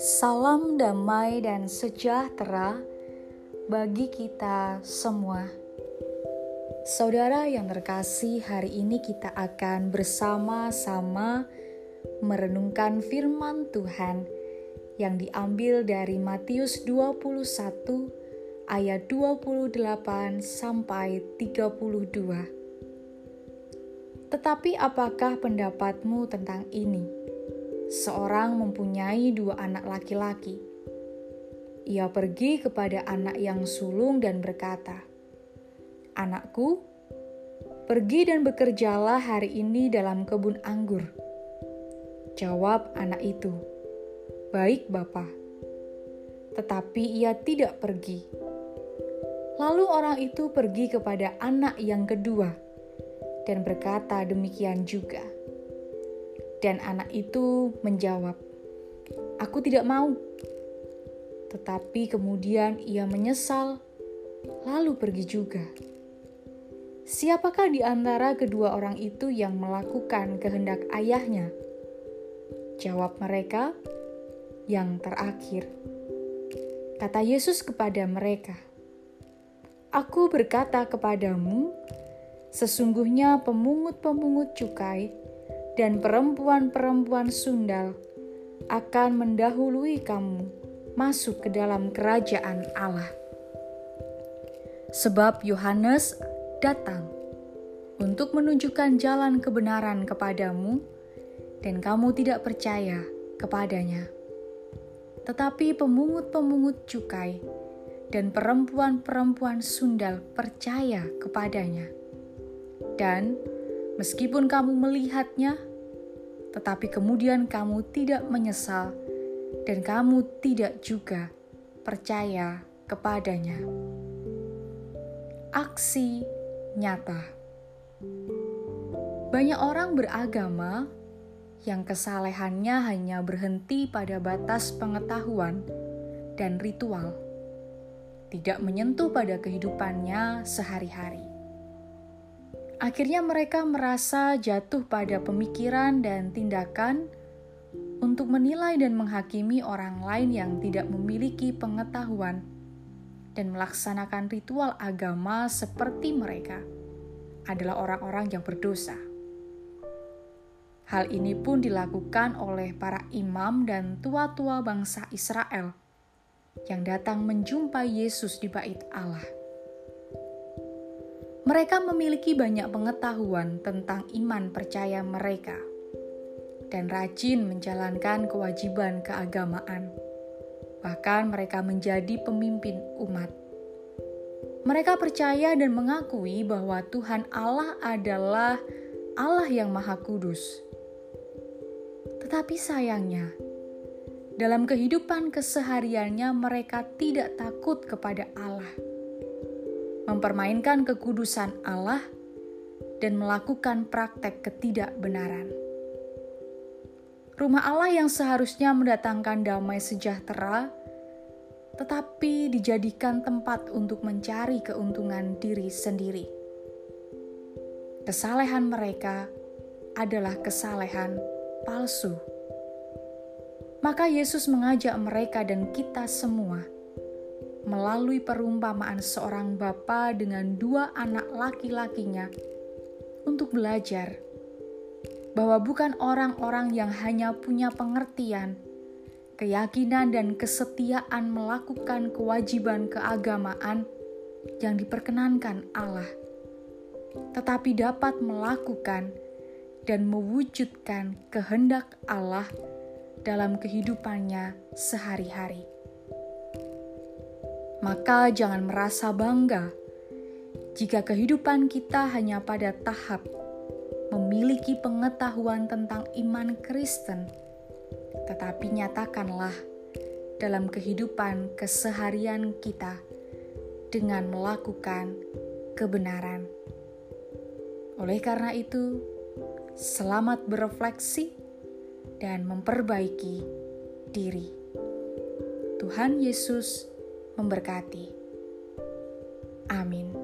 Salam damai dan sejahtera bagi kita semua. Saudara yang terkasih, hari ini kita akan bersama-sama merenungkan firman Tuhan yang diambil dari Matius 21 ayat 28 sampai 32. Tetapi apakah pendapatmu tentang ini? Seorang mempunyai dua anak laki-laki. Ia pergi kepada anak yang sulung dan berkata, "Anakku, pergi dan bekerjalah hari ini dalam kebun anggur." Jawab anak itu, Baik, Bapak. Tetapi ia tidak pergi. Lalu orang itu pergi kepada anak yang kedua dan berkata demikian juga. Dan anak itu menjawab, "Aku tidak mau." Tetapi kemudian ia menyesal, lalu pergi juga. Siapakah di antara kedua orang itu yang melakukan kehendak ayahnya? Jawab mereka, yang terakhir. Kata Yesus kepada mereka, Aku berkata kepadamu, sesungguhnya pemungut-pemungut cukai dan perempuan-perempuan sundal akan mendahului kamu masuk ke dalam kerajaan Allah. Sebab Yohanes datang untuk menunjukkan jalan kebenaran kepadamu, dan kamu tidak percaya kepadanya tetapi pemungut-pemungut cukai dan perempuan-perempuan sundal percaya kepadanya. Dan meskipun kamu melihatnya, tetapi kemudian kamu tidak menyesal dan kamu tidak juga percaya kepadanya. Aksi nyata. Banyak orang beragama yang kesalehannya hanya berhenti pada batas pengetahuan dan ritual, tidak menyentuh pada kehidupannya sehari-hari. Akhirnya, mereka merasa jatuh pada pemikiran dan tindakan untuk menilai dan menghakimi orang lain yang tidak memiliki pengetahuan dan melaksanakan ritual agama seperti mereka adalah orang-orang yang berdosa. Hal ini pun dilakukan oleh para imam dan tua-tua bangsa Israel yang datang menjumpai Yesus di bait Allah. Mereka memiliki banyak pengetahuan tentang iman percaya mereka dan rajin menjalankan kewajiban keagamaan. Bahkan mereka menjadi pemimpin umat. Mereka percaya dan mengakui bahwa Tuhan Allah adalah Allah yang Maha Kudus tetapi sayangnya, dalam kehidupan kesehariannya mereka tidak takut kepada Allah, mempermainkan kekudusan Allah, dan melakukan praktek ketidakbenaran. Rumah Allah yang seharusnya mendatangkan damai sejahtera, tetapi dijadikan tempat untuk mencari keuntungan diri sendiri. Kesalehan mereka adalah kesalehan palsu. Maka Yesus mengajak mereka dan kita semua melalui perumpamaan seorang bapa dengan dua anak laki-lakinya untuk belajar bahwa bukan orang-orang yang hanya punya pengertian, keyakinan, dan kesetiaan melakukan kewajiban keagamaan yang diperkenankan Allah, tetapi dapat melakukan dan mewujudkan kehendak Allah dalam kehidupannya sehari-hari. Maka jangan merasa bangga jika kehidupan kita hanya pada tahap memiliki pengetahuan tentang iman Kristen, tetapi nyatakanlah dalam kehidupan keseharian kita dengan melakukan kebenaran. Oleh karena itu, selamat berefleksi, dan memperbaiki diri. Tuhan Yesus memberkati. Amin.